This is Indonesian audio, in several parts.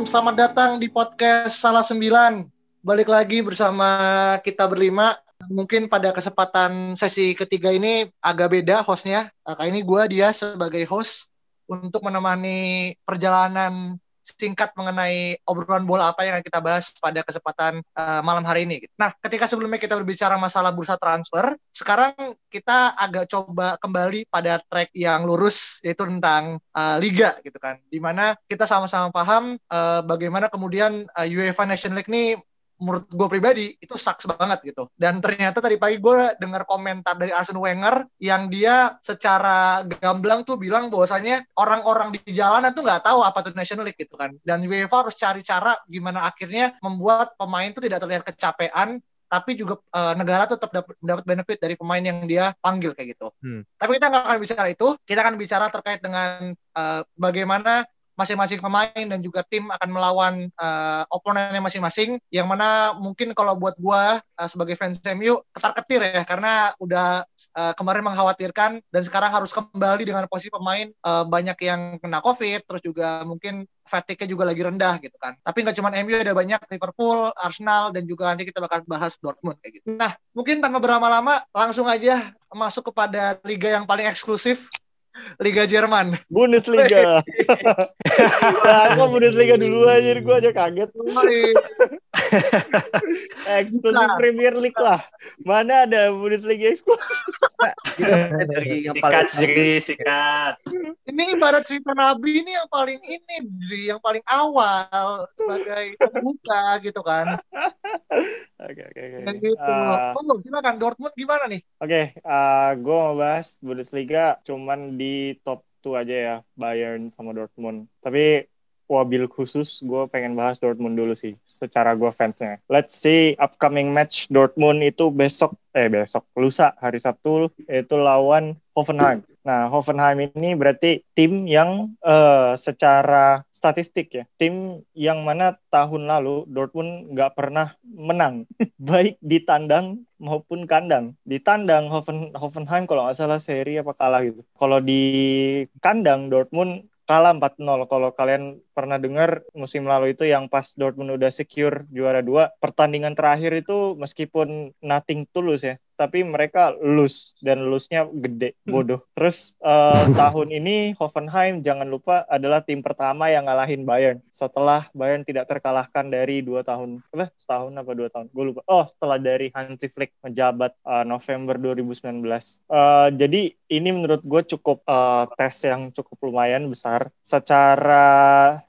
selamat datang di podcast Salah Sembilan. Balik lagi bersama kita berlima. Mungkin pada kesempatan sesi ketiga ini agak beda hostnya. Kali ini gue dia sebagai host untuk menemani perjalanan singkat mengenai obrolan bola apa yang kita bahas pada kesempatan uh, malam hari ini. Nah, ketika sebelumnya kita berbicara masalah bursa transfer, sekarang kita agak coba kembali pada track yang lurus yaitu tentang uh, liga gitu kan. Di mana kita sama-sama paham uh, bagaimana kemudian uh, UEFA Nation League ini menurut gue pribadi itu sucks banget gitu. Dan ternyata tadi pagi gue dengar komentar dari Arsene Wenger yang dia secara gamblang tuh bilang bahwasanya orang-orang di jalanan tuh nggak tahu apa itu National League gitu kan. Dan UEFA harus cari cara gimana akhirnya membuat pemain tuh tidak terlihat kecapean tapi juga uh, negara tetap dapat dapat benefit dari pemain yang dia panggil kayak gitu. Hmm. Tapi kita nggak akan bicara itu, kita akan bicara terkait dengan uh, bagaimana masing-masing pemain dan juga tim akan melawan uh, oponennya masing-masing yang mana mungkin kalau buat gua uh, sebagai fans MU ketar-ketir ya karena udah uh, kemarin mengkhawatirkan dan sekarang harus kembali dengan posisi pemain uh, banyak yang kena covid terus juga mungkin fatigue-nya juga lagi rendah gitu kan. Tapi nggak cuma MU ada banyak Liverpool, Arsenal dan juga nanti kita bakal bahas Dortmund kayak gitu. Nah, mungkin tanpa berlama-lama langsung aja masuk kepada liga yang paling eksklusif Liga Jerman. Bundesliga. nah, aku Bundesliga dulu aja, gue aja kaget. eksklusif nah, Premier League lah. Mana ada Bundesliga eksklusif? dari yang paling sikat, jadi sikat. Ini ibarat cerita Nabi ini yang paling ini, yang paling awal sebagai pembuka gitu kan. Oke oke oke. Gitu. Uh, oh, silakan Dortmund gimana nih? Oke, okay, uh, gue mau bahas Bundesliga cuman di top 2 aja ya, Bayern sama Dortmund. Tapi wabil khusus gue pengen bahas Dortmund dulu sih secara gue fansnya. Let's see upcoming match Dortmund itu besok eh besok lusa hari Sabtu itu lawan Hoffenheim. Nah, Hoffenheim ini berarti tim yang uh, secara statistik ya, tim yang mana tahun lalu Dortmund nggak pernah menang, baik di tandang maupun kandang. Di tandang Hoffen, Hoffenheim kalau nggak salah seri apa kalah gitu. Kalau di kandang Dortmund kalah 4-0. Kalau kalian pernah dengar musim lalu itu yang pas Dortmund udah secure juara dua, pertandingan terakhir itu meskipun nothing tulus ya, tapi mereka lose dan lose-nya gede hmm. bodoh. Terus uh, tahun ini Hoffenheim jangan lupa adalah tim pertama yang ngalahin Bayern setelah Bayern tidak terkalahkan dari dua tahun apa setahun apa dua tahun gue lupa. Oh setelah dari Hansi Flick menjabat uh, November 2019. Uh, eh, jadi ini menurut gue cukup uh, tes yang cukup lumayan besar secara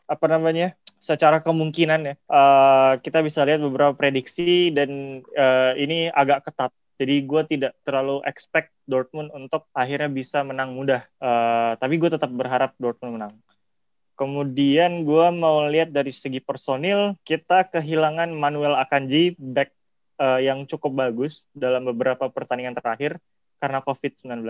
apa namanya secara kemungkinan ya uh, kita bisa lihat beberapa prediksi dan uh, ini agak ketat jadi gue tidak terlalu expect Dortmund untuk akhirnya bisa menang mudah. Uh, tapi gue tetap berharap Dortmund menang. Kemudian gue mau lihat dari segi personil, kita kehilangan Manuel Akanji, back uh, yang cukup bagus dalam beberapa pertandingan terakhir karena COVID-19.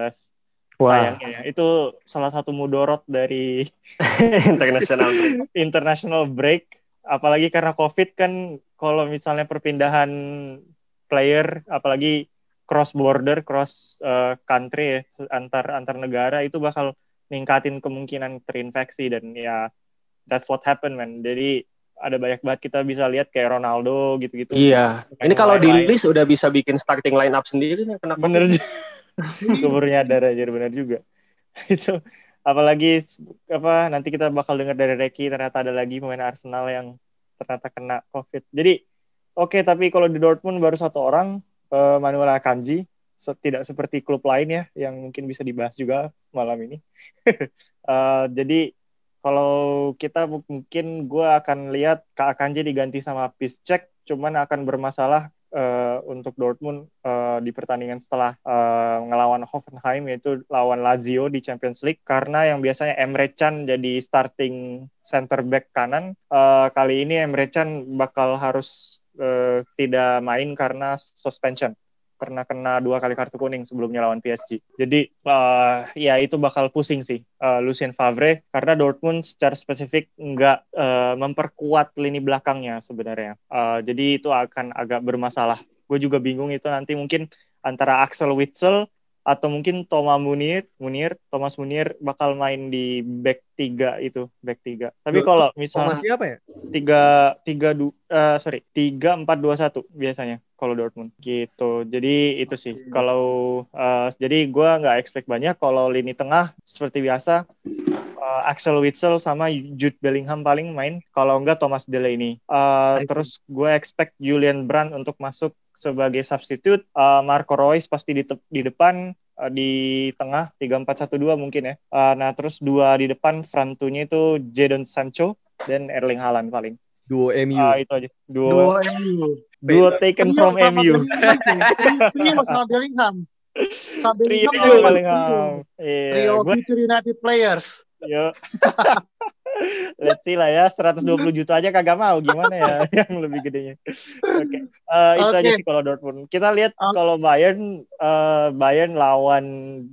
Wow. Sayangnya ya. Itu salah satu mudorot dari international international break. Apalagi karena COVID kan kalau misalnya perpindahan player, apalagi cross border, cross uh, country ya, antar antar negara itu bakal ningkatin kemungkinan terinfeksi dan ya that's what happened man. Jadi ada banyak banget kita bisa lihat kayak Ronaldo gitu-gitu. Iya. Ini kalau di list udah bisa bikin starting line up sendiri nih kenapa? Bener juga. Kuburnya ada aja bener juga. itu apalagi apa nanti kita bakal dengar dari Reki ternyata ada lagi pemain Arsenal yang ternyata kena COVID. Jadi oke okay, tapi kalau di Dortmund baru satu orang uh, Manuel Akanji tidak seperti klub lain ya yang mungkin bisa dibahas juga malam ini. uh, jadi kalau kita mungkin gue akan lihat Kak Akanji diganti sama Piszczek, cuman akan bermasalah uh, untuk Dortmund uh, di pertandingan setelah uh, ngelawan Hoffenheim yaitu lawan Lazio di Champions League karena yang biasanya Emre Can jadi starting center back kanan uh, kali ini Emre Can bakal harus uh, tidak main karena suspension karena kena dua kali kartu kuning sebelumnya lawan PSG. Jadi uh, ya itu bakal pusing sih uh, Lucien Favre karena Dortmund secara spesifik nggak uh, memperkuat lini belakangnya sebenarnya. Uh, jadi itu akan agak bermasalah. Gue juga bingung itu nanti mungkin antara Axel Witsel atau mungkin Thomas Munir, Munir, Thomas Munir bakal main di back tiga itu, back tiga. Tapi kalau misalnya Thomas siapa ya? tiga tiga du, eh, sorry tiga empat dua satu biasanya kalau Dortmund gitu. Jadi itu sih kalau eh, jadi gua nggak expect banyak kalau lini tengah seperti biasa eh, Axel Witsel sama Jude Bellingham paling main kalau enggak Thomas Delaney. Eh, terus gue expect Julian Brandt untuk masuk sebagai substitute. Eh, Marco Reus pasti di, di depan di tengah 3-4-1-2 mungkin ya. Eh, nah terus dua di depan frontunya itu Jadon Sancho dan Erling Haaland paling. Duo MU. Ah, itu aja. Dua Duo MU. dua taken from Trio sama MU. Bellingham. Trio sama Bellingham. Trio Bellingham. Bellingham. Iya, Trio Future United players. Yo. Let's see lah ya, 120 juta aja kagak mau gimana ya yang lebih gedenya. Oke, Eh, itu Oke. aja sih kalau Dortmund. Kita lihat Oke. kalau Bayern, eh, Bayern lawan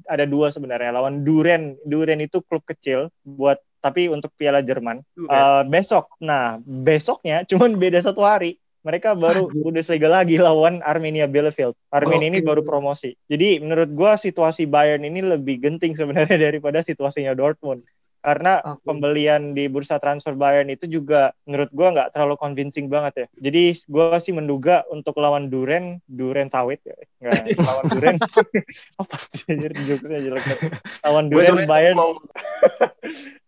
ada dua sebenarnya, lawan Duren. Duren itu klub kecil buat tapi untuk Piala Jerman. Eh, besok, nah besoknya cuman beda satu hari. Mereka baru Bundesliga lagi lawan Armenia Bielefeld. Armenia ini Oke. baru promosi. Jadi menurut gua situasi Bayern ini lebih genting sebenarnya daripada situasinya Dortmund. Karena Oke. pembelian di bursa transfer Bayern itu juga menurut gua nggak terlalu convincing banget ya. Jadi gua sih menduga untuk lawan Duren, Duren sawit ya. Nggak, lawan Duren. Apa sih jokesnya jelek. Lawan Gue Duren Bayern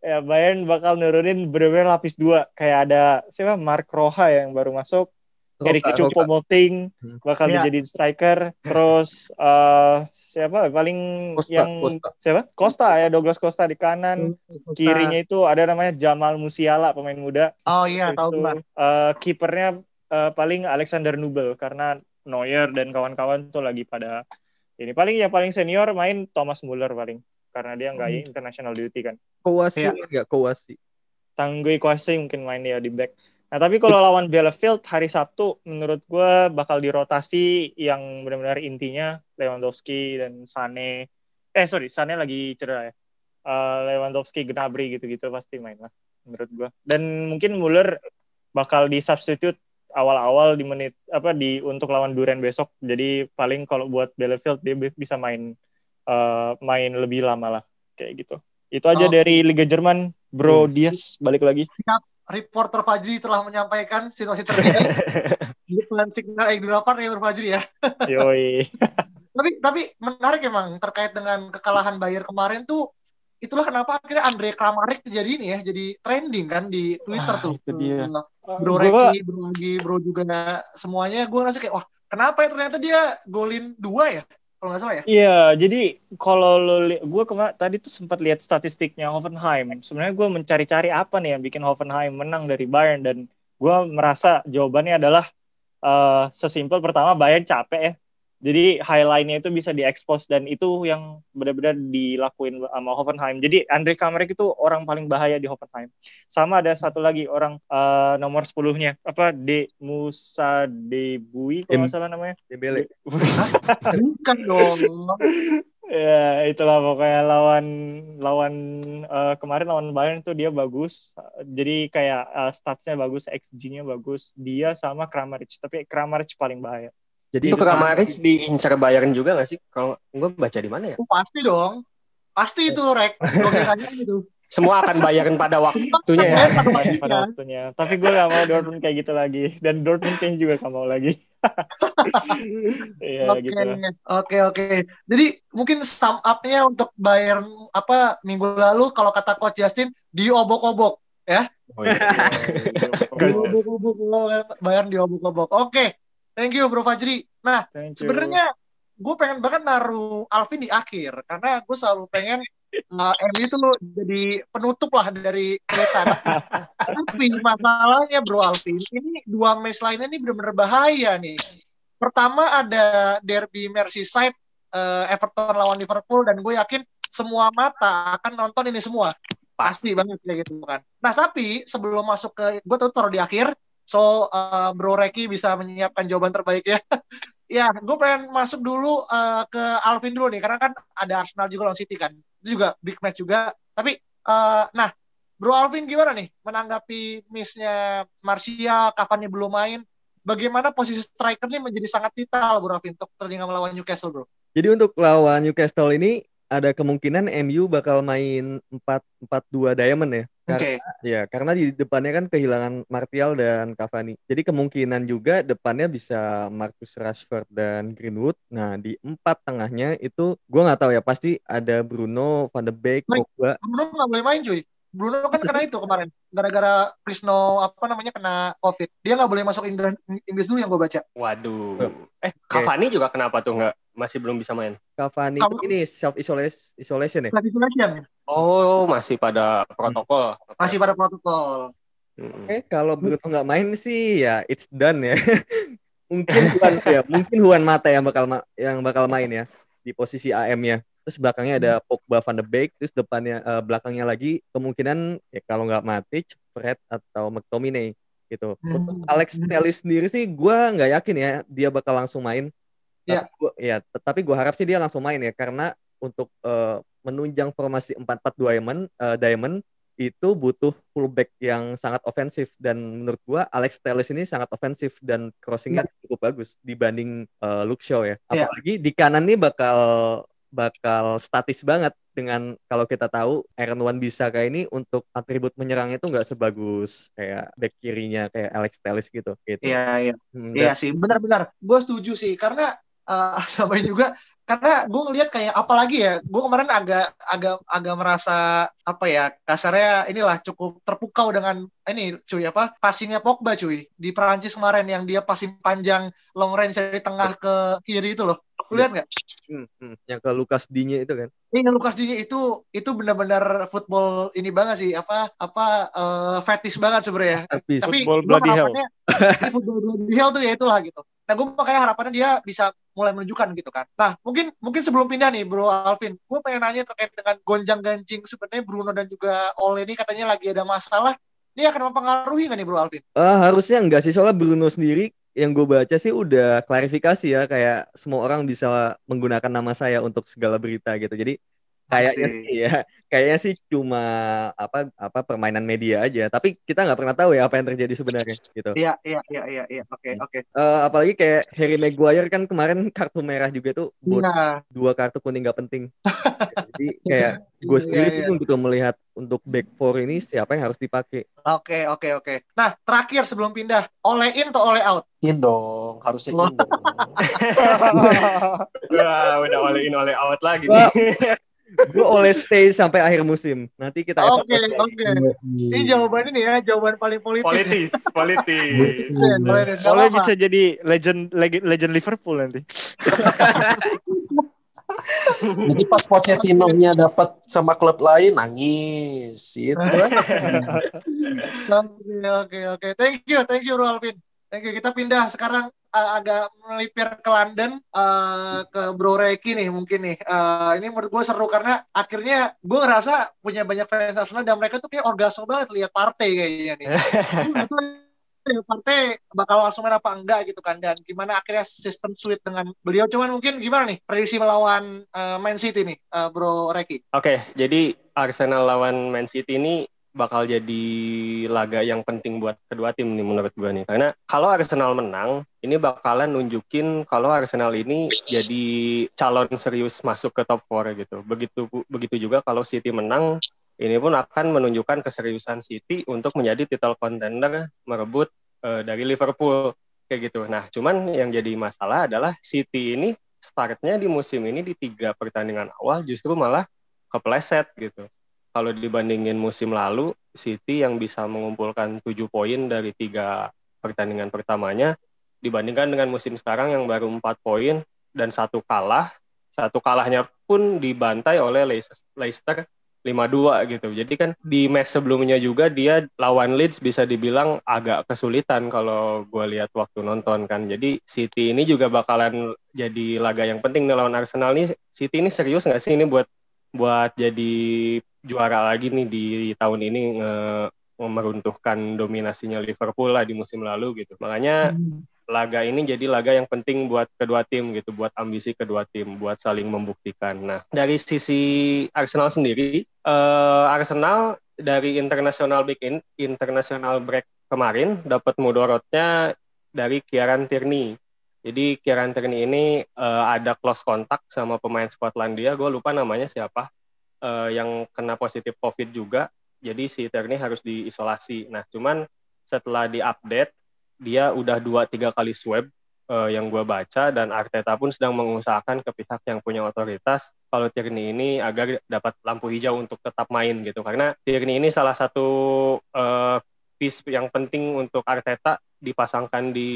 ya Bayern bakal nurunin bener-bener lapis dua kayak ada siapa Mark Roha yang baru masuk Erik Roka, Cupo Roka. Moting Hmm. bakal Ya. dijadiin striker terus eh siapa paling Costa, yang Costa. siapa Costa ya Douglas Costa di kanan kirinya itu ada namanya Jamal Musiala pemain muda Oh iya, Terus tahu Mbak. eh, kipernya eh, paling Alexander Nubel karena Neuer dan kawan-kawan tuh lagi pada ini paling yang paling senior main Thomas Muller paling karena dia nggak Hmm. international duty kan Kowasi Iya. enggak Kowasi. Tanggui Kwasi mungkin main dia di back. Nah tapi kalau lawan Bielefeld hari Sabtu menurut gue bakal dirotasi yang benar-benar intinya Lewandowski dan Sane. Eh sorry Sane lagi cedera ya. Eh, Lewandowski, Gnabry gitu-gitu pasti main lah menurut gue. Dan mungkin Muller bakal di substitute awal-awal di menit apa di untuk lawan Duren besok. Jadi paling kalau buat Bielefeld dia bi- bisa main eh, main lebih lama lah kayak gitu. Itu aja Oh. dari Liga Jerman. Bro Hmm. Diaz balik lagi. Reporter Fajri telah menyampaikan situasi terkini di plan signal X8 ya Fajri ya. Yoi. Tapi tapi menarik emang terkait dengan kekalahan Bayer kemarin tuh itulah kenapa akhirnya Andre Kramaric jadi ini ya, jadi trending kan di Twitter Ah, tuh. itu dia. Bro Gua- Reki, Bro lagi, Bro juga semuanya gue ngerasa kayak wah kenapa ya ternyata dia golin dua ya kalau nggak salah ya. Iya, jadi kalau lo gue kemarin tadi tuh sempat lihat statistiknya Hoffenheim. Sebenarnya gue mencari-cari apa nih yang bikin Hoffenheim menang dari Bayern dan gue merasa jawabannya adalah eh, sesimpel pertama Bayern capek ya. Jadi highlightnya itu bisa diekspos dan itu yang benar-benar dilakuin sama Hoffenheim. Jadi Andre Kramaric itu orang paling bahaya di Hoffenheim. Sama ada satu lagi orang eh, nomor 10-nya apa De Musa Debui kalau nggak salah namanya. Dembele. Bukan dong. Ya, itulah pokoknya lawan lawan eh, kemarin lawan Bayern tuh dia bagus. Jadi kayak eh, statsnya bagus, XG-nya bagus. Dia sama Kramaric, tapi Kramaric paling bahaya. Jadi itu Kramaric diincar Bayern juga gak sih? Kalau gue baca di mana ya? Oh, pasti dong. Pasti itu rek. Gitu. Semua akan bayarin pada waktunya ya. Pada Pada, waktunya. Tapi gue gak mau Dortmund kayak gitu lagi. Dan Dortmund kayaknya juga gak mau lagi. Iya Oke, gitu lah. oke, oke. Jadi mungkin sum up-nya untuk Bayern apa minggu lalu kalau kata Coach Justin diobok-obok. Oh, iya. Diobok-obok Bayern diobok-obok. Oke. Thank you Bro Fajri. Nah, sebenarnya gue pengen banget naruh Alvin di akhir karena gue selalu pengen uh, MU itu jadi penutup lah dari cerita. Tapi masalahnya Bro Alvin, ini dua match lainnya ini benar-benar bahaya nih. Pertama ada derby Merseyside uh, Everton lawan Liverpool dan gue yakin semua mata akan nonton ini semua. Pasti banget kayak gitu kan. Nah, tapi sebelum masuk ke gue tuh taruh di akhir. So, uh, Bro Reki bisa menyiapkan jawaban terbaik ya. ya, gue pengen masuk dulu uh, ke Alvin dulu nih, karena kan ada Arsenal juga lawan City kan. Itu juga big match juga. Tapi, uh, nah, Bro Alvin gimana nih menanggapi miss-nya Martial, Cavani belum main? Bagaimana posisi striker nih menjadi sangat vital, Bro Alvin, untuk pertandingan melawan Newcastle, Bro? Jadi untuk lawan Newcastle ini ada kemungkinan MU bakal main 4 4-2 Diamond ya. Oke. Ya, karena di depannya kan kehilangan Martial dan Cavani. Jadi kemungkinan juga depannya bisa Marcus Rashford dan Greenwood. Nah, di empat tengahnya itu gue nggak tahu ya. Pasti ada Bruno, Van de Beek. Pogba. Bruno nggak boleh main cuy. Bruno kan kena itu kemarin. Gara-gara Krisno apa namanya kena COVID. Dia nggak boleh masuk Inggris, Inggris dulu yang gue baca. Waduh. Eh, Cavani juga kenapa tuh nggak masih belum bisa main? Cavani Kamu- ini self isolation, isolation ya. Lagi isolation. Oh, masih pada protokol. Masih pada protokol. Mm-mm. Oke, kalau Bruno nggak main sih ya it's done ya. mungkin Juan ya, mungkin Juan Mata yang bakal ma- yang bakal main ya di posisi AM-nya. Terus belakangnya ada Pogba, Van de Beek, terus depannya eh, belakangnya lagi kemungkinan ya kalau nggak Matic, Fred atau McTominay gitu. Untuk Hmm. Alex Telles sendiri sih gua nggak yakin ya dia bakal langsung main. Ya. Tapi gua, ya, tetapi gua harap sih dia langsung main ya karena untuk eh, menunjang formasi 4-4 diamond eh, diamond itu butuh fullback yang sangat ofensif dan menurut gua Alex Telles ini sangat ofensif dan crossingnya cukup bagus dibanding eh, Luke Shaw ya. Iya. Apalagi di kanan nih bakal bakal statis banget dengan kalau kita tahu Aaron Wan bisa kayak ini untuk atribut menyerangnya itu nggak sebagus kayak back kirinya kayak Alex Telles gitu gitu. Iya, iya. Hmm, Iya sih, benar-benar. Gue setuju sih, karena eh, sama juga karena gue ngelihat kayak apalagi ya, gue kemarin agak agak agak merasa apa ya kasarnya inilah cukup terpukau dengan ini cuy apa passingnya Pogba cuy di Perancis kemarin yang dia passing panjang long range dari tengah ke kiri itu loh. Lu lihat nggak? Hmm, hmm. yang ke Lukas Digne itu kan. Ini Lukas Digne itu itu benar-benar football ini banget sih apa apa eh, fetish banget sebenarnya. Tapi Tapi Football bloody hell. football bloody hell tuh ya itulah gitu. Nah gue makanya harapannya dia bisa mulai menunjukkan gitu kan. Nah mungkin mungkin sebelum pindah nih Bro Alvin, gue pengen nanya terkait dengan gonjang ganjing sebenarnya Bruno dan juga Ole ini katanya lagi ada masalah. Ini akan mempengaruhi nggak nih Bro Alvin? Eh, harusnya enggak sih soalnya Bruno sendiri yang gue baca sih udah klarifikasi ya kayak semua orang bisa menggunakan nama saya untuk segala berita gitu. Jadi kayaknya sih ya kayaknya sih cuma apa apa permainan media aja. Tapi kita nggak pernah tahu ya apa yang terjadi sebenarnya gitu. Iya iya iya iya iya oke oke. Eh, apalagi kayak Harry Maguire kan kemarin kartu merah juga tuh buat Nah dua kartu kuning nggak penting. Jadi kayak gue Iya, sendiri iya. sih untuk melihat untuk back four ini siapa yang harus dipakai. oke oke oke. Nah terakhir sebelum pindah, Ole in atau Ole out? In dong, harusnya in dong. Wah, udah all in, all out lagi nih. Gue oleh stay sampai akhir musim. Nanti kita Oke oke. Ini jawaban ini ya jawaban paling politis. politis, politis. Apa-apa. bisa jadi legend legend, legend Liverpool nanti. Jadi pas Pochettino-nya dapat sama klub lain nangis gitu. Oke oke oke. Thank you thank you Alvin. Thank you. Kita pindah sekarang uh, agak melipir ke London uh, ke Bro Reki nih mungkin nih. Uh, ini menurut gue seru karena akhirnya gue ngerasa punya banyak fans Arsenal dan mereka tuh kayak orgasme banget lihat partai kayaknya nih. Partai bakal langsung main apa enggak gitu kan dan gimana akhirnya sistem suite dengan beliau cuman mungkin gimana nih prediksi melawan uh, Man City nih uh, Bro Reki. Oke, jadi Arsenal lawan Man City ini bakal jadi laga yang penting buat kedua tim nih menurut gue nih. Karena kalau Arsenal menang, ini bakalan nunjukin kalau Arsenal ini jadi calon serius masuk ke top 4 gitu. Begitu begitu juga kalau City menang, ini pun akan menunjukkan keseriusan City untuk menjadi title contender merebut eh, dari Liverpool kayak gitu. Nah, cuman yang jadi masalah adalah City ini startnya di musim ini di tiga pertandingan awal justru malah kepleset gitu. Kalau dibandingin musim lalu, City yang bisa mengumpulkan 7 poin dari tiga pertandingan pertamanya, dibandingkan dengan musim sekarang yang baru 4 poin dan satu kalah, satu kalahnya pun dibantai oleh Leicester 5-2 gitu. Jadi kan di match sebelumnya juga dia lawan Leeds bisa dibilang agak kesulitan kalau gue lihat waktu nonton kan. Jadi City ini juga bakalan jadi laga yang penting nih lawan Arsenal nih. City ini serius nggak sih ini buat buat jadi juara lagi nih di tahun ini nge meruntuhkan dominasinya Liverpool lah di musim lalu gitu. Makanya laga ini jadi laga yang penting buat kedua tim gitu, buat ambisi kedua tim, buat saling membuktikan. Nah, dari sisi Arsenal sendiri, eh, Arsenal dari international break in, international break kemarin dapat mudorotnya dari Kieran Tierney. Jadi Kieran Tierney ini eh, ada close kontak sama pemain Skotlandia, gue lupa namanya siapa, eh, yang kena positif COVID juga. jadi si Tierney harus diisolasi. Nah, cuman setelah diupdate dia udah dua tiga kali swab uh, yang gue baca dan Arteta pun sedang mengusahakan ke pihak yang punya otoritas kalau Tierney ini agar dapat lampu hijau untuk tetap main gitu karena Tierney ini salah satu uh, piece yang penting untuk Arteta dipasangkan di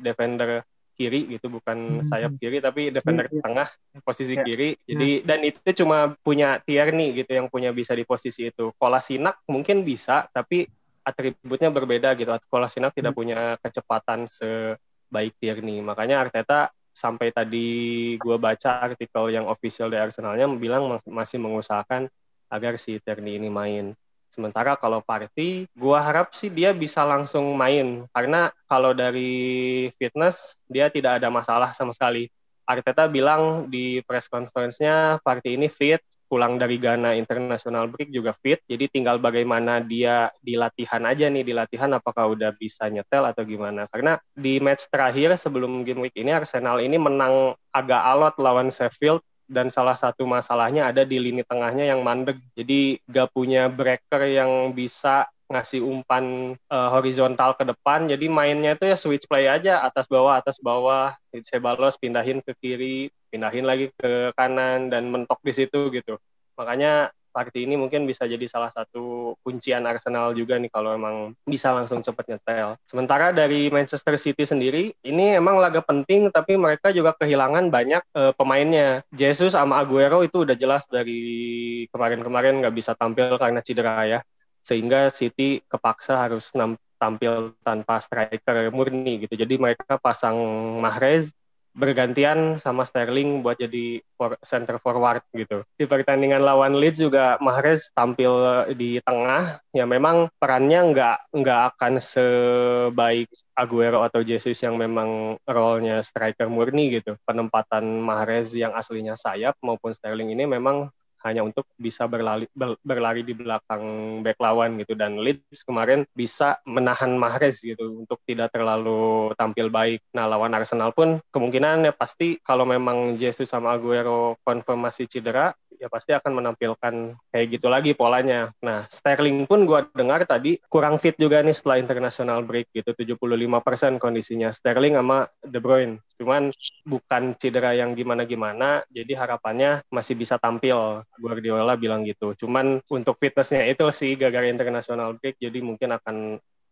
defender kiri gitu bukan hmm. sayap kiri tapi defender yeah, yeah. tengah posisi yeah. kiri jadi yeah. dan itu cuma punya Tierney gitu yang punya bisa di posisi itu Kolasinak mungkin bisa tapi atributnya berbeda gitu Kolasinak hmm. tidak punya kecepatan sebaik Tierney makanya Arteta sampai tadi gue baca artikel yang official dari Arsenalnya bilang masih mengusahakan agar si Tierney ini main Sementara kalau Party, gua harap sih dia bisa langsung main karena kalau dari fitness dia tidak ada masalah sama sekali. Arteta bilang di press conference-nya Party ini fit, pulang dari Ghana International Break juga fit, jadi tinggal bagaimana dia di latihan aja nih, di latihan apakah udah bisa nyetel atau gimana. Karena di match terakhir sebelum game week ini Arsenal ini menang agak alot lawan Sheffield dan salah satu masalahnya ada di lini tengahnya yang mandek. Jadi gak punya breaker yang bisa ngasih umpan uh, horizontal ke depan. Jadi mainnya itu ya switch play aja atas bawah atas bawah. Saya balos pindahin ke kiri, pindahin lagi ke kanan dan mentok di situ gitu. Makanya party ini mungkin bisa jadi salah satu kuncian Arsenal juga nih kalau emang bisa langsung cepat nyetel. Sementara dari Manchester City sendiri, ini emang laga penting tapi mereka juga kehilangan banyak uh, pemainnya. Jesus sama Aguero itu udah jelas dari kemarin-kemarin nggak bisa tampil karena cedera ya. Sehingga City kepaksa harus tampil tanpa striker murni gitu. Jadi mereka pasang Mahrez, bergantian sama Sterling buat jadi for, center forward gitu. Di pertandingan lawan Leeds juga Mahrez tampil di tengah, ya memang perannya nggak nggak akan sebaik Aguero atau Jesus yang memang role-nya striker murni gitu. Penempatan Mahrez yang aslinya sayap maupun Sterling ini memang hanya untuk bisa berlari berlari di belakang back lawan gitu dan Leeds kemarin bisa menahan Mahrez gitu untuk tidak terlalu tampil baik. Nah lawan Arsenal pun kemungkinan ya pasti kalau memang Jesus sama Aguero konfirmasi cedera ya pasti akan menampilkan kayak gitu lagi polanya. Nah, Sterling pun gue dengar tadi kurang fit juga nih setelah international break gitu, 75% kondisinya Sterling sama De Bruyne. Cuman bukan cedera yang gimana-gimana, jadi harapannya masih bisa tampil. Guardiola bilang gitu. Cuman untuk fitnessnya itu sih gara-gara international break, jadi mungkin akan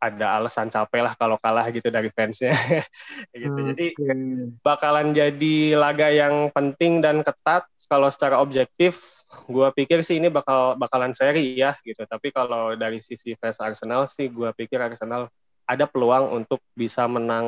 ada alasan capek lah kalau kalah gitu dari fansnya gitu. Jadi bakalan jadi laga yang penting dan ketat kalau secara objektif, gue pikir sih ini bakal bakalan seri ya gitu. Tapi kalau dari sisi fans Arsenal sih, gue pikir Arsenal ada peluang untuk bisa menang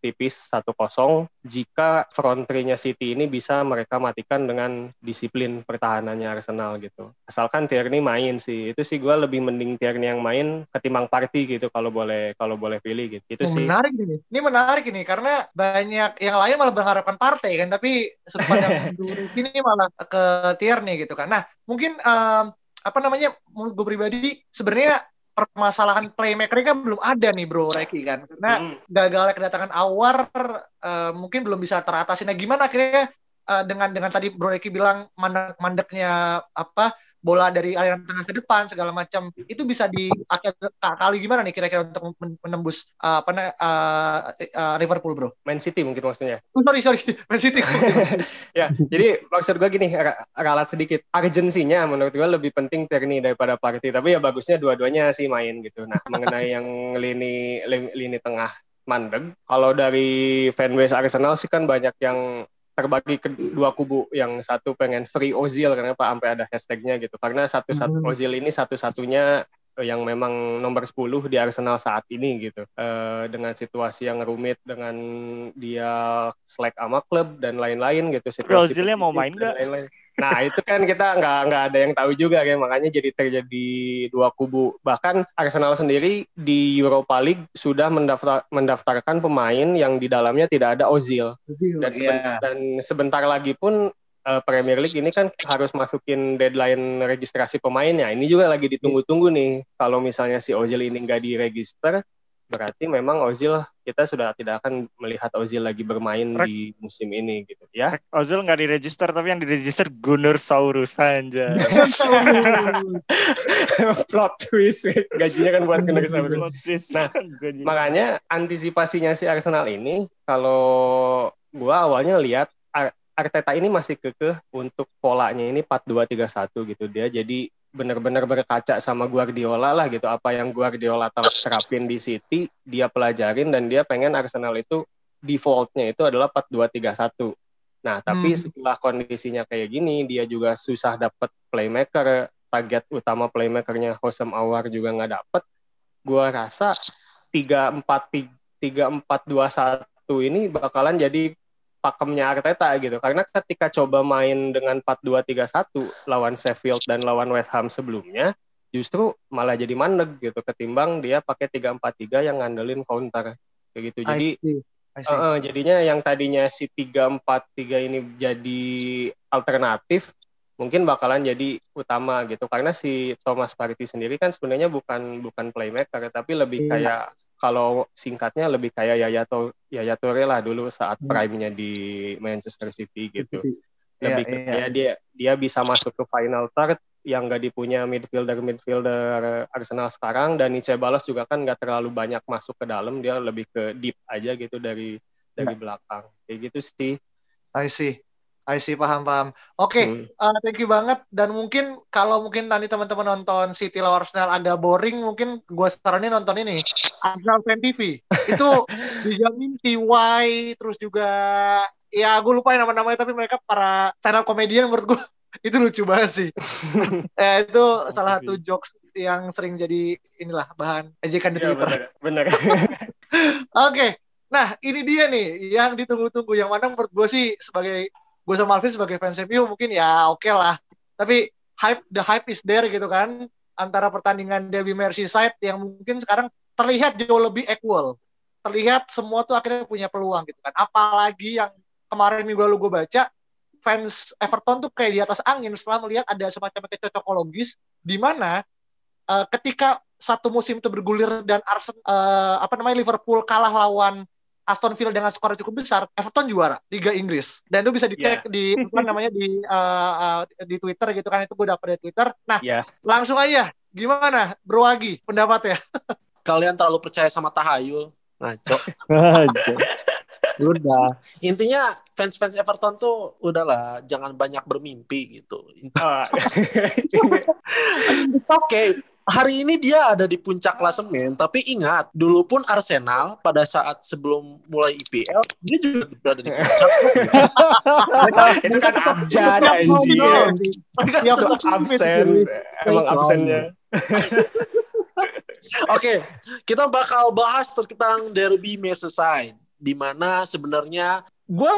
tipis 1-0 jika front three-nya City ini bisa mereka matikan dengan disiplin pertahanannya Arsenal gitu. Asalkan Tierney main sih. Itu sih gue lebih mending Tierney yang main ketimbang Party gitu kalau boleh kalau boleh pilih gitu. Itu sih. Menarik ini. Ini menarik ini karena banyak yang lain malah mengharapkan Party kan tapi sudut pandang ini malah ke Tierney gitu kan. Nah, mungkin um, apa namanya menurut gue pribadi sebenarnya permasalahan playmaker kan belum ada nih bro Reki kan karena hmm. gagalnya kedatangan Awar uh, mungkin belum bisa teratasi nah gimana akhirnya uh, dengan dengan tadi Bro Eki bilang mandek mandeknya apa bola dari aliran tengah ke depan segala macam itu bisa di akhir kali gimana nih kira-kira untuk menembus uh, apa uh, uh, Liverpool bro? Man City mungkin maksudnya. Oh, sorry sorry Man City. ya jadi maksud gue gini ralat sedikit urgensinya menurut gue lebih penting Tierney daripada Partey tapi ya bagusnya dua-duanya sih main gitu. Nah mengenai yang lini lini, lini tengah mandeg. Kalau dari fanbase Arsenal sih kan banyak yang terbagi ke dua kubu yang satu pengen free Ozil karena pak sampai ada hashtagnya gitu karena satu satu hmm. Ozil ini satu-satunya yang memang nomor 10 di Arsenal saat ini gitu e, dengan situasi yang rumit dengan dia slack sama klub dan lain-lain gitu situasi Ozilnya mau main nggak Nah itu kan kita nggak nggak ada yang tahu juga kan makanya jadi terjadi dua kubu. Bahkan Arsenal sendiri di Europa League sudah mendaftar, mendaftarkan pemain yang di dalamnya tidak ada Ozil. Dan, seben, yeah. dan sebentar lagi pun uh, Premier League ini kan harus masukin deadline registrasi pemainnya. Ini juga lagi ditunggu-tunggu nih. Kalau misalnya si Ozil ini nggak diregister, berarti memang Ozil kita sudah tidak akan melihat Ozil lagi bermain Rek. di musim ini gitu ya. Ozil nggak diregister tapi yang diregister Gunnersaurus aja. Plot twist gajinya kan buat kena Saurus. Nah, Makanya antisipasinya si Arsenal ini kalau gua awalnya lihat Arteta ini masih kekeh untuk polanya ini 4-2-3-1 gitu dia. Jadi benar-benar berkaca sama Guardiola lah gitu. Apa yang Guardiola ter- terapin di City, dia pelajarin dan dia pengen Arsenal itu defaultnya itu adalah 4-2-3-1. Nah, tapi Hmm. setelah kondisinya kayak gini, dia juga susah dapat playmaker, target utama playmakernya Hosam Awar juga nggak dapet. Gua rasa 3-4 3-4-2-1 ini bakalan jadi pakemnya Arteta gitu. Karena ketika coba main dengan 4-2-3-1 lawan Sheffield dan lawan West Ham sebelumnya, justru malah jadi mandek gitu ketimbang dia pakai 3-4-3 yang ngandelin counter kayak gitu. Jadi I see. I see. Uh, uh, jadinya yang tadinya si 3-4-3 ini jadi alternatif, mungkin bakalan jadi utama gitu. Karena si Thomas Partey sendiri kan sebenarnya bukan bukan playmaker, tapi lebih Iya. kayak kalau singkatnya lebih kayak Yaya, To- Yaya Toure lah dulu saat Hmm. prime-nya di Manchester City gitu. Iya, Lebih iya. kayak dia dia bisa masuk ke final third yang gak dipunya midfielder midfielder Arsenal sekarang dan Nietzsche Balos juga kan nggak terlalu banyak masuk ke dalam dia lebih ke deep aja gitu dari dari Iya. belakang kayak gitu sih I see. I see, paham, paham. Oke, Hmm. uh, thank you banget. Dan mungkin kalau mungkin tadi teman-teman nonton City lawan Arsenal agak boring, mungkin gue saranin nonton ini Arsenal Fan TV. Itu dijamin TY, terus juga ya gue lupa nama-namanya tapi mereka para channel komedian menurut gue itu lucu banget sih. ya, itu salah satu jokes yang sering jadi inilah bahan ejekan di Iya, Twitter. bener Oke, nah ini dia nih yang ditunggu-tunggu. Yang mana menurut gue sih sebagai gue sama Alvin sebagai fans MU mungkin ya oke lah. Tapi hype the hype is there gitu kan antara pertandingan Derby Merseyside yang mungkin sekarang terlihat jauh lebih equal. Terlihat semua tuh akhirnya punya peluang gitu kan. Apalagi yang kemarin minggu lalu gue baca fans Everton tuh kayak di atas angin setelah melihat ada semacam kecocokologis di mana eh, ketika satu musim itu bergulir dan Arsenal eh, apa namanya Liverpool kalah lawan Aston Villa dengan skor yang cukup besar, Everton juara Liga Inggris. Dan itu bisa dicek di apa namanya di eh, eh, di Twitter gitu kan itu gue dapet dari Twitter. Nah, Iya. langsung aja gimana Bro Agi pendapatnya? Kalian terlalu percaya sama tahayul. Ngaco. Aja. Udah. Intinya fans-fans Everton tuh udahlah jangan banyak bermimpi gitu. Ah, Oke, hari ini dia ada di puncak klasemen, tapi ingat, dulu pun Arsenal pada saat sebelum mulai IPL, dia juga berada di puncak. itu kan abjad anjir Tiap tetap- musim absen. Emang absennya. Oke, kita bakal bahas tentang Derby Merseyside, di mana sebenarnya gue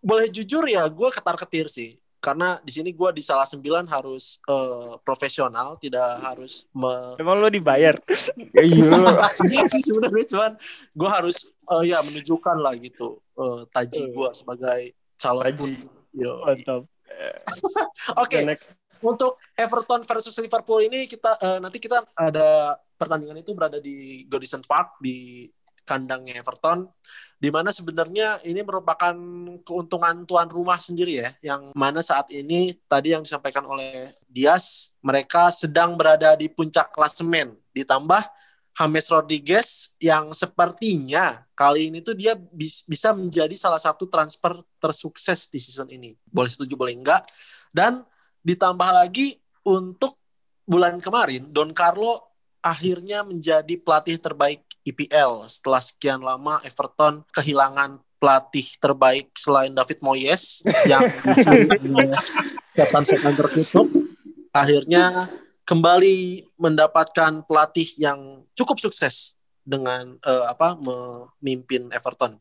boleh jujur ya, gue ketar-ketir sih. Karena di sini gue di salah sembilan harus eh, profesional, tidak harus me, Emang lo dibayar? iya Iya sih sebenarnya cuman gue harus eh, ya menunjukkan lah gitu eh, taji gue sebagai calon Taji. Yo. Mantap. Oke, next untuk Everton versus Liverpool ini kita eh, nanti kita ada pertandingan itu berada di Goodison Park di kandangnya Everton di mana sebenarnya ini merupakan keuntungan tuan rumah sendiri ya yang mana saat ini tadi yang disampaikan oleh Dias mereka sedang berada di puncak klasemen ditambah James Rodriguez yang sepertinya kali ini tuh dia bis- bisa menjadi salah satu transfer tersukses di season ini. Boleh setuju boleh enggak. Dan ditambah lagi untuk bulan kemarin Don Carlo akhirnya menjadi pelatih terbaik IPL setelah sekian lama Everton kehilangan pelatih terbaik selain David Moyes yang setan-setan tertutup. Akhirnya kembali mendapatkan pelatih yang cukup sukses dengan eh, apa memimpin Everton.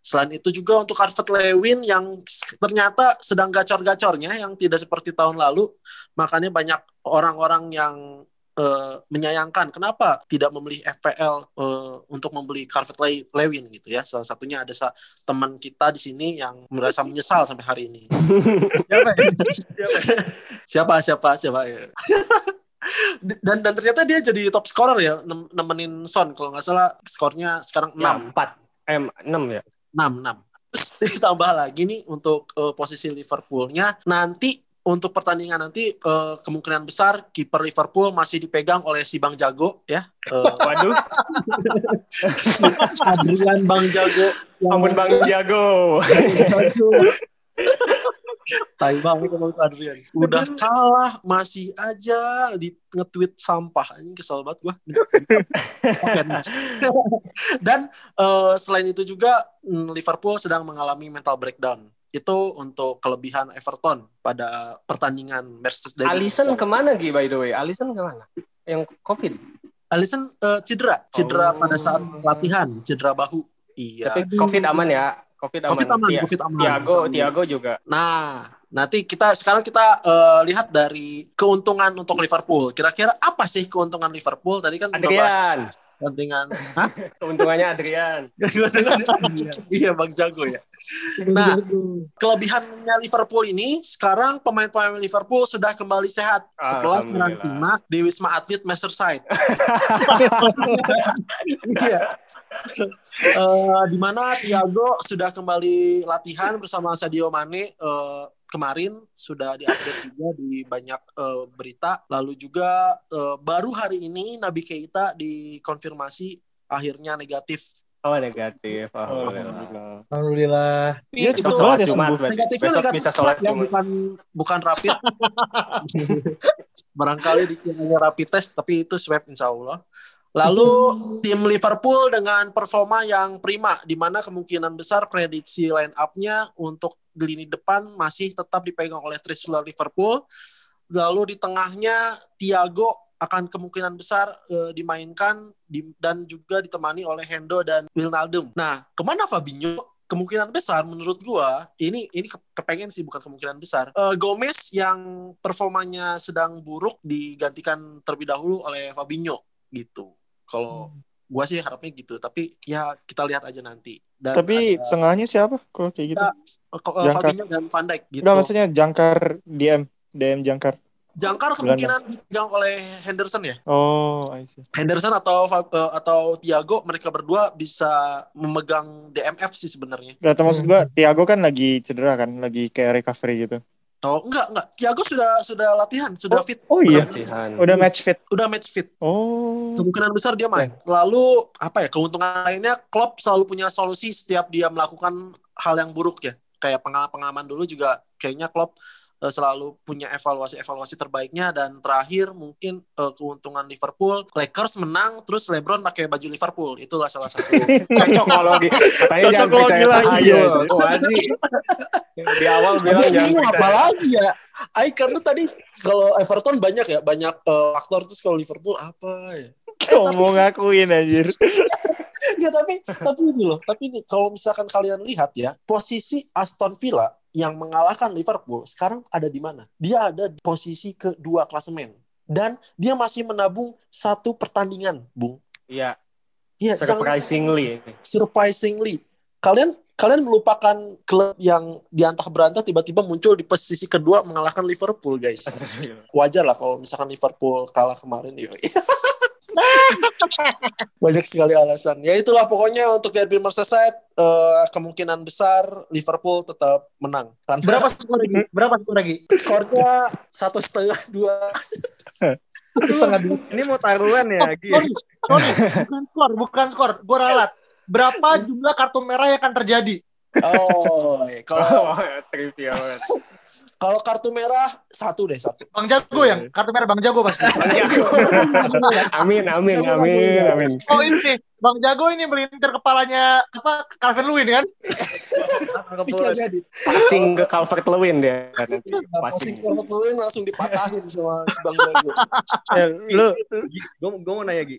Selain itu juga untuk Harvard Lewin yang ternyata sedang gacor-gacornya yang tidak seperti tahun lalu, makanya banyak orang-orang yang eh, menyayangkan kenapa tidak membeli FPL eh, untuk membeli Le- Lewin gitu ya. Salah satunya ada sa- teman kita di sini yang merasa menyesal sampai hari ini. Siapa ya? siapa siapa siapa ya. dan dan ternyata dia jadi top scorer ya nem- nemenin Son kalau nggak salah skornya sekarang ya 6 empat Eh, 6 ya? 6 6. Terus ditambah lagi nih untuk eh, posisi Liverpoolnya nanti untuk pertandingan nanti eh, kemungkinan besar kiper Liverpool masih dipegang oleh si Bang Jago ya. Eh, Waduh, Adrian Bang Jago. ampun Bang Jago. Tai banget emang Adrian. Udah kalah masih aja di nge-tweet sampah. Ini kesel banget gua. Dan eh, selain itu juga mm, Liverpool sedang mengalami mental breakdown. Itu untuk kelebihan Everton pada pertandingan Mercedes Alisson ke mana Gi by the way? Alisson ke mana? Yang COVID. Alisson eh, cedera, cedera Oh. pada saat latihan, cedera bahu. Iya. Tapi COVID aman ya? COVID aman. Covid aman, Tia- Covid aman. Tiago. Tiago juga. Nah, nanti kita sekarang kita eh, lihat dari keuntungan untuk Liverpool. Kira-kira apa sih keuntungan Liverpool? Tadi kan udah bahas Hah? Keuntungannya Adrian. iya, Bang Jago ya. Nah, kelebihannya Liverpool ini sekarang pemain-pemain Liverpool sudah kembali sehat setelah karantina di Wisma Atlet Merseyside. Iya. Eh, di mana Thiago sudah kembali latihan bersama Sadio Mane eh, kemarin sudah diupdate juga di banyak eh, berita. Lalu juga eh, baru hari ini Nabi Keita dikonfirmasi akhirnya negatif. Oh negatif. Alhamdulillah. Alhamdulillah. Alhamdulillah. Iya, itu Sholat Jumat negatifnya Besok negatif bisa sholat ya, Jumat. bukan bukan rapid. Barangkali dikiranya rapid test tapi itu swab insya Allah. Lalu tim Liverpool dengan performa yang prima, di mana kemungkinan besar prediksi line up-nya untuk di lini depan masih tetap dipegang oleh Trisula Liverpool. Lalu di tengahnya Thiago akan kemungkinan besar eh, dimainkan di- dan juga ditemani oleh Hendo dan Wijnaldum. Nah, ke mana Fabinho? Kemungkinan besar menurut gua ini ini ke- kepengen sih bukan kemungkinan besar. Eh, Gomez yang performanya sedang buruk digantikan terlebih dahulu oleh Fabinho gitu. Kalau gua sih harapnya gitu, tapi ya kita lihat aja nanti. Dan Tapi ada- tengahnya siapa kalau kayak gitu? kok- Jangkar. Fabinho dan Van Dijk gitu. Enggak maksudnya jangkar DM, DM jangkar. Jangkar kemungkinan dipegang oleh Henderson ya. Oh, I see. Henderson atau eh, atau Thiago mereka berdua bisa memegang DMF sih sebenarnya. Gak maksud gua Thiago kan lagi cedera kan, lagi kayak recovery gitu. Oh enggak enggak, Thiago sudah sudah latihan, sudah fit, Oh iya, Latihan. udah match fit. udah match fit. Oh. Kemungkinan besar dia main. Lalu apa ya keuntungan lainnya Klopp selalu punya solusi setiap dia melakukan hal yang buruk ya. Kayak pengalaman-pengalaman dulu juga kayaknya Klopp eh, selalu punya evaluasi-evaluasi terbaiknya dan terakhir mungkin eh, keuntungan Liverpool Lakers menang terus LeBron pakai baju Liverpool itulah salah satu Cocokologi. Katanya Cocokologi jangan percaya lagi tahayul. ya. Di awal bilang Tapi jangan percaya. apa lagi ya? Ay, karena tadi kalau Everton banyak ya, banyak eh, faktor terus kalau Liverpool apa ya? Kok mau ngakuin anjir? Ya tapi tapi ini loh, tapi ini kalau misalkan kalian lihat ya, posisi Aston Villa yang mengalahkan Liverpool sekarang ada di mana? Dia ada di posisi kedua klasemen dan dia masih menabung satu pertandingan, Bung. Iya, Iya, jangan surprisingly. surprisingly kalian kalian melupakan klub yang diantah berantah tiba-tiba muncul di posisi kedua mengalahkan Liverpool, guys. wajar lah kalau misalkan Liverpool kalah kemarin. Banyak sekali alasan. Ya itulah pokoknya untuk derby Merseyside eh, kemungkinan besar Liverpool tetap menang. Karena Berapa skor lagi? Berapa skor lagi? skornya satu setengah dua. Ini mau taruhan ya, Gi. Sorry, sorry, bukan skor, bukan skor. Gue ralat. Berapa jumlah kartu merah yang akan terjadi? Oh, iya. kalau Oh, trivia banget. kalau kartu merah satu deh satu. Bang Jago yang kartu merah Bang Jago pasti. amin, amin, amin, amin. Oh ini nih, Bang Jago ini melintir kepalanya apa Calvin Lewin kan? Bisa jadi. Passing ke Calvert Lewin dia. Nanti Passing passing. Calvert-Lewin langsung dipatahin sama si Bang Jago. Ya, lu Gue gue mau nanya, Gi.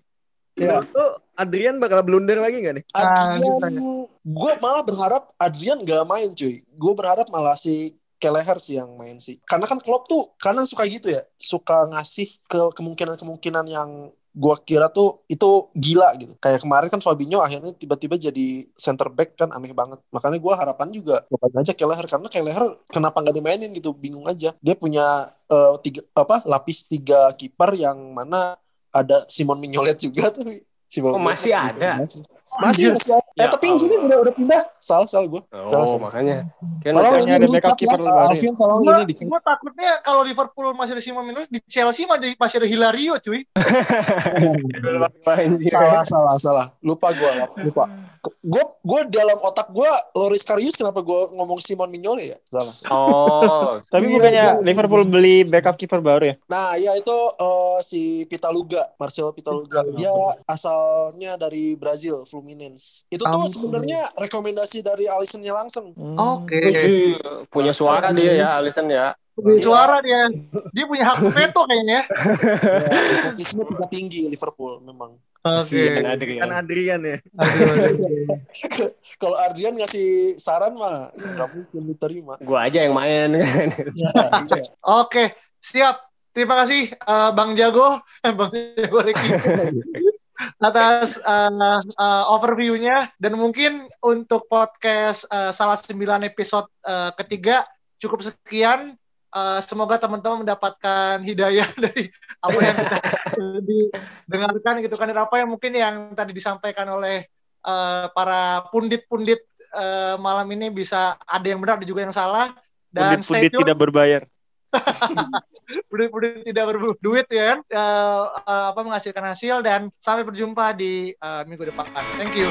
Ya. Menurut lu Adrian bakal blunder lagi gak nih? Ah, Adrian, gue malah berharap Adrian gak main cuy. Gue berharap malah si Keleher sih yang main sih. Karena kan Klopp tuh kadang suka gitu ya, suka ngasih ke kemungkinan-kemungkinan yang gue kira tuh itu gila gitu. Kayak kemarin kan Fabinho akhirnya tiba-tiba jadi center back kan aneh banget. Makanya gue harapan juga lupain aja Keleher karena Keleher kenapa nggak dimainin gitu bingung aja. Dia punya eh, tiga apa lapis tiga kiper yang mana ada Simon Mignolet juga tapi Si Oh, masih ada? Masih, masih ada. Eh, Ya tapi Injilnya Allah. udah udah pindah. Salah, salah gue. Salah, Oh, salah. makanya. Kan Tolong Makanya ini ada backup ya, keeper baru. Alvin, tolong Gue ini dicap. gue takutnya kalau Liverpool masih ada Simon Mignolet di Chelsea masih masih ada Hilario cuy. Salah, salah, salah. Lupa gue, lupa. Gue gue dalam otak gue Loris Karius kenapa gue ngomong Simon Mignolet ya? Salah. salah. Oh, Tapi Iya, bukannya. Liverpool beli backup kiper baru ya? Nah, ya itu eh, si Pitaluga, Marcelo Pitaluga. Dia asalnya dari Brazil, Fluminense. Itu tuh Oh. sebenarnya rekomendasi dari Alisonnya langsung. Oke. Ih, punya suara dia ya, Alisson ya. Suara dia. Dia punya hak veto kayaknya. Ya, juga tinggi Liverpool memang. Oke. Adrian. Kan Adrian ya. Kalau Ardian ngasih saran mah nggak mungkin diterima. Gua aja yang main kan. Ya, iya. Oke, siap. Terima kasih eh, Bang Jago, eh, Bang Jago Reki atas eh, eh, overview-nya dan mungkin untuk podcast eh, salah 9 episode eh, ketiga cukup sekian. Eh, semoga teman-teman mendapatkan hidayah dari apa yang kita didengarkan gitu kan dan apa yang mungkin yang tadi disampaikan oleh eh, para pundit-pundit eh, malam ini bisa ada yang benar ada juga yang salah dan Pundit-pundit tidak berbayar. Pundit-pundit tidak berduit ya kan? Eh, eh, apa menghasilkan hasil dan sampai berjumpa di eh, minggu depan. Thank you